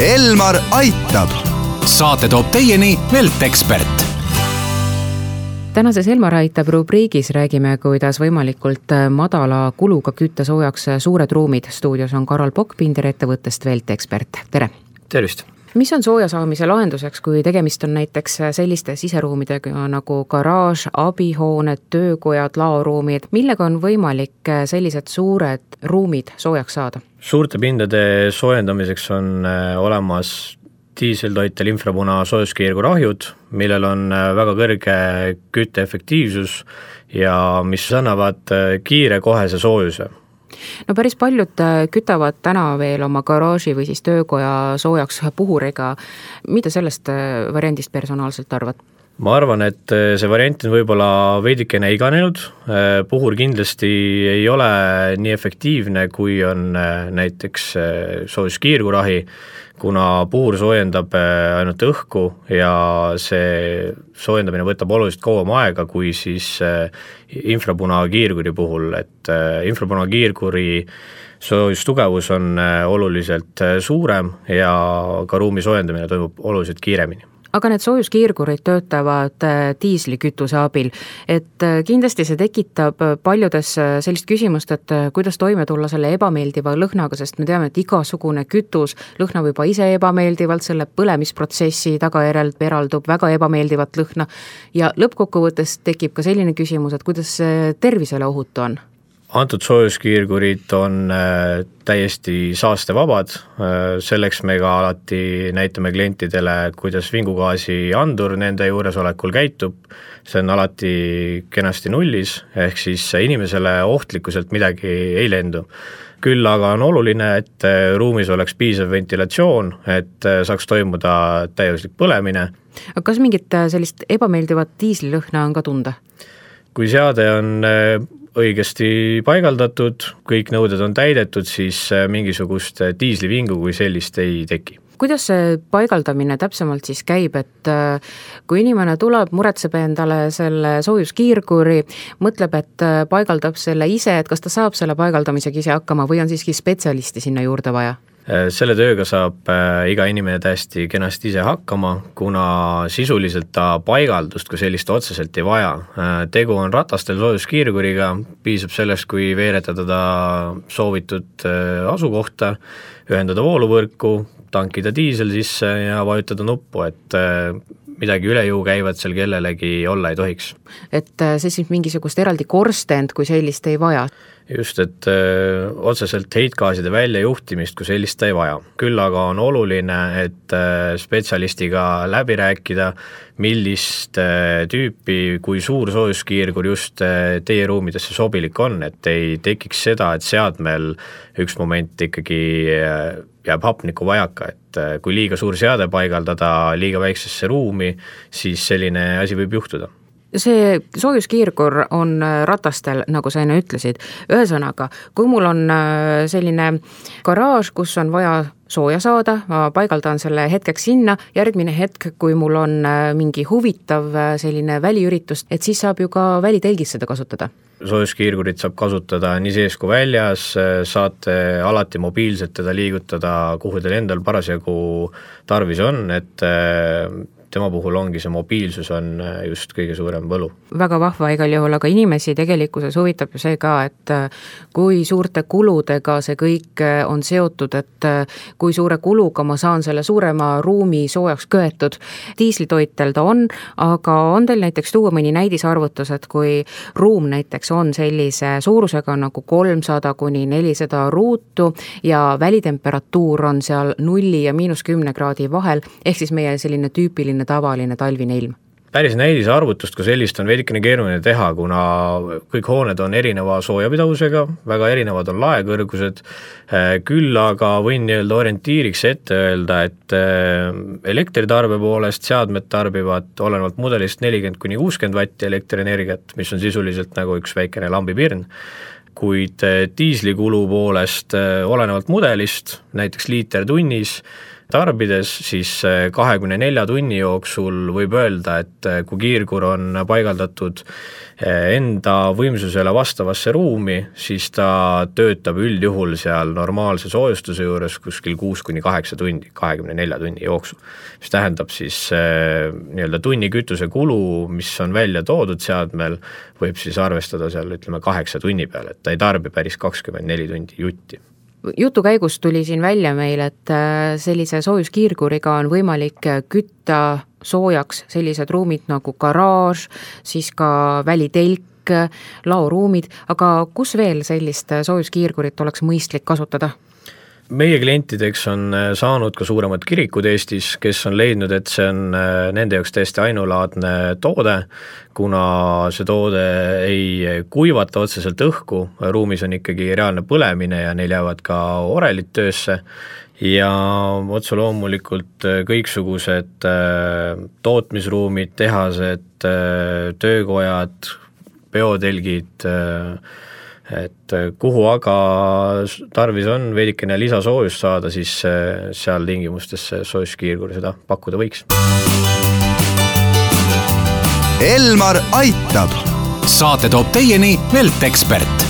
Elmar aitab. saate toob teieni Veltekspert tänases Elmar aitab rubriigis räägime, kuidas võimalikult madala kuluga kütta soojaks suured ruumid. stuudios on Karol Pokkpinder ettevõttest Veltekspert, tere. tervist mis on sooja saamise lahenduseks, kui tegemist on näiteks selliste siseruumidega nagu garaaž, abihooned, töökojad, laoruumid, millega on võimalik sellised suured ruumid soojaks saada? suurte pindade soojendamiseks on äh, olemas diiseltoitel infrapuna soojuskiirgurahjud, millel on äh, väga kõrge kütteefektiivsus ja mis annavad äh, kiire kohese soojuse no päris paljud äh, kütavad täna veel oma garaaži või siis töökoja soojaks puhuriga. mida sellest äh, variandist personaalselt arvad? Ma arvan, et äh, see variant on võib-olla veidikene iganenud, puhur kindlasti ei ole nii efektiivne, kui on näiteks soojuskiirgurahi, kuna puhur soojendab ainult õhku ja see soojendamine võtab oluliselt kauem aega kui siis infrapunakiirguri puhul, et infrapunakiirguri soojustugevus on oluliselt suurem ja ka ruumi soojendamine toimub oluliselt kiiremini aga need soojuskiirgurid töötavad äh, diislikütuse abil, et äh, kindlasti see tekitab äh, paljudes sellist küsimust, et kuidas toime tulla selle ebameeldiva lõhnaga, sest me teame, et igasugune kütus lõhnab juba ise ebameeldivalt, selle põlemisprotsessi tagajärjel eraldub väga ebameeldivat lõhna. Ja lõppkokkuvõttes tekib ka selline küsimus, et kuidas see tervisele ohutu on antud soojuskiirgurid on äh, täiesti saastevabad, äh, selleks me ka alati näitame klientidele, kuidas vingugaasi andur nende juuresolekul käitub, see on alati kenasti nullis, ehk siis inimesele ohtlikkuselt midagi ei lendu. küll aga on oluline, et äh, ruumis oleks piisav ventilatsioon, et saaks toimuda täiuslik põlemine. aga kas mingit sellist ebameeldivat diislilõhna on ka tunda? kui seade on õigesti paigaldatud, kõik nõuded on täidetud, siis äh, mingisugust äh, diislivingu kui sellist ei teki kuidas see paigaldamine täpsemalt siis käib, et äh, kui inimene tuleb, muretseb endale selle soojuskiirguri, mõtleb, et paigaldab selle ise, et kas ta saab selle paigaldamisega ise hakkama või on siiski spetsialisti sinna juurde vaja? Äh, selle tööga saab äh, iga inimene täiesti kenasti ise hakkama, kuna sisuliselt ta paigaldust kui sellist otseselt ei vaja. Äh, tegu on ratastel soojuskiirguriga, piisab sellest, kui veeretada ta soovitud asukohta, ühendada vooluvõrku, tankida diisel sisse ja vajutada nuppu, et midagi üle jõu käivat seal kellelegi olla ei tohiks. et see siis mingisugust eraldi korstent kui sellist ei vaja? just, et öö, otseselt heitgaaside väljajuhtimist kui sellist ta ei vaja. küll aga on oluline, et öö, spetsialistiga läbi rääkida, millist öö, tüüpi, kui suur soojuskiirgur just öö, teie ruumidesse sobilik on, et ei tekiks seda, et seadmel üks moment ikkagi öö, jääb hapnikku vajaka, et kui liiga suur seade paigaldada liiga väiksesse ruumi, siis selline asi võib juhtuda see soojuskiirgur on äh, ratastel, nagu sa enne ütlesid, ühesõnaga, kui mul on äh, selline garaaž, kus on vaja sooja saada, ma paigaldan selle hetkeks sinna, järgmine hetk, kui mul on äh, mingi huvitav selline väliüritus, et siis saab ju ka välitelgis seda kasutada. Soojuskiirgurit saab kasutada nii sees kui väljas, saate alati mobiilselt teda liigutada, kuhu teil endal parasjagu tarvis on, et tema puhul ongi see mobiilsus on äh, just kõige suurem võlu. väga vahva igal juhul, aga inimesi tegelikkuses huvitab ju see ka, et äh, kui suurte kuludega see kõik äh, on seotud, et kui suure kuluga ma saan selle suurema ruumi soojaks köetud. diislitoitel ta on, aga on teil näiteks tuua mõni näidisarvutus, et kui ruum näiteks on sellise suurusega nagu kolmsada kuni nelisada ruutu ja välitemperatuur on seal nulli ja miinus kümne kraadi vahel, ehk siis meie selline tüüpiline tavaline talvine ilm? päris näidisarvutust kui sellist on veidikene keeruline teha, kuna kõik hooned on erineva soojapidavusega, väga erinevad on laekõrgused, äh, küll aga võin nii-öelda orientiiriks ette öelda, et äh, elektritarbe poolest seadmed tarbivad olenevalt mudelist nelikümmend kuni kuuskümmend vatti elektrienergiat, mis on sisuliselt nagu üks väikene lambipirn, kuid äh, diislikulu poolest olenevalt mudelist, näiteks liiter tunnis, tarbides, siis kahekümne nelja tunni jooksul võib öelda, et kui kiirgur on paigaldatud enda võimsusele vastavasse ruumi, siis ta töötab üldjuhul seal normaalse soojustuse juures kuskil kuus kuni kaheksa tundi, kahekümne nelja tunni jooksul. mis tähendab siis äh, nii-öelda tunni kütusekulu, mis on välja toodud seadmel, võib siis arvestada seal ütleme kaheksa tunni peale, et ta ei tarbi päris kakskümmend neli tundi jutti jutu käigus tuli siin välja meil, et äh, sellise soojuskiirguriga on võimalik kütta soojaks sellised ruumid nagu garaaž, siis ka välitelk, laoruumid, aga kus veel sellist soojuskiirgurit oleks mõistlik kasutada? Meie klientideks on äh, saanud ka suuremad kirikud Eestis, kes on leidnud, et see on äh, nende jaoks täiesti ainulaadne toode, kuna see toode ei kuivata otseselt õhku, ruumis on ikkagi reaalne põlemine ja neil jäävad ka orelid töösse. Ja otse loomulikult äh, kõiksugused tootmisruumid, tehased, töökojad, peotelgid, et kuhu aga tarvis on veidikene lisasoojust saada, siis seal tingimustes see soojuskiirgur seda pakkuda võiks. Elmar aitab. saate toob teieni Veltekspert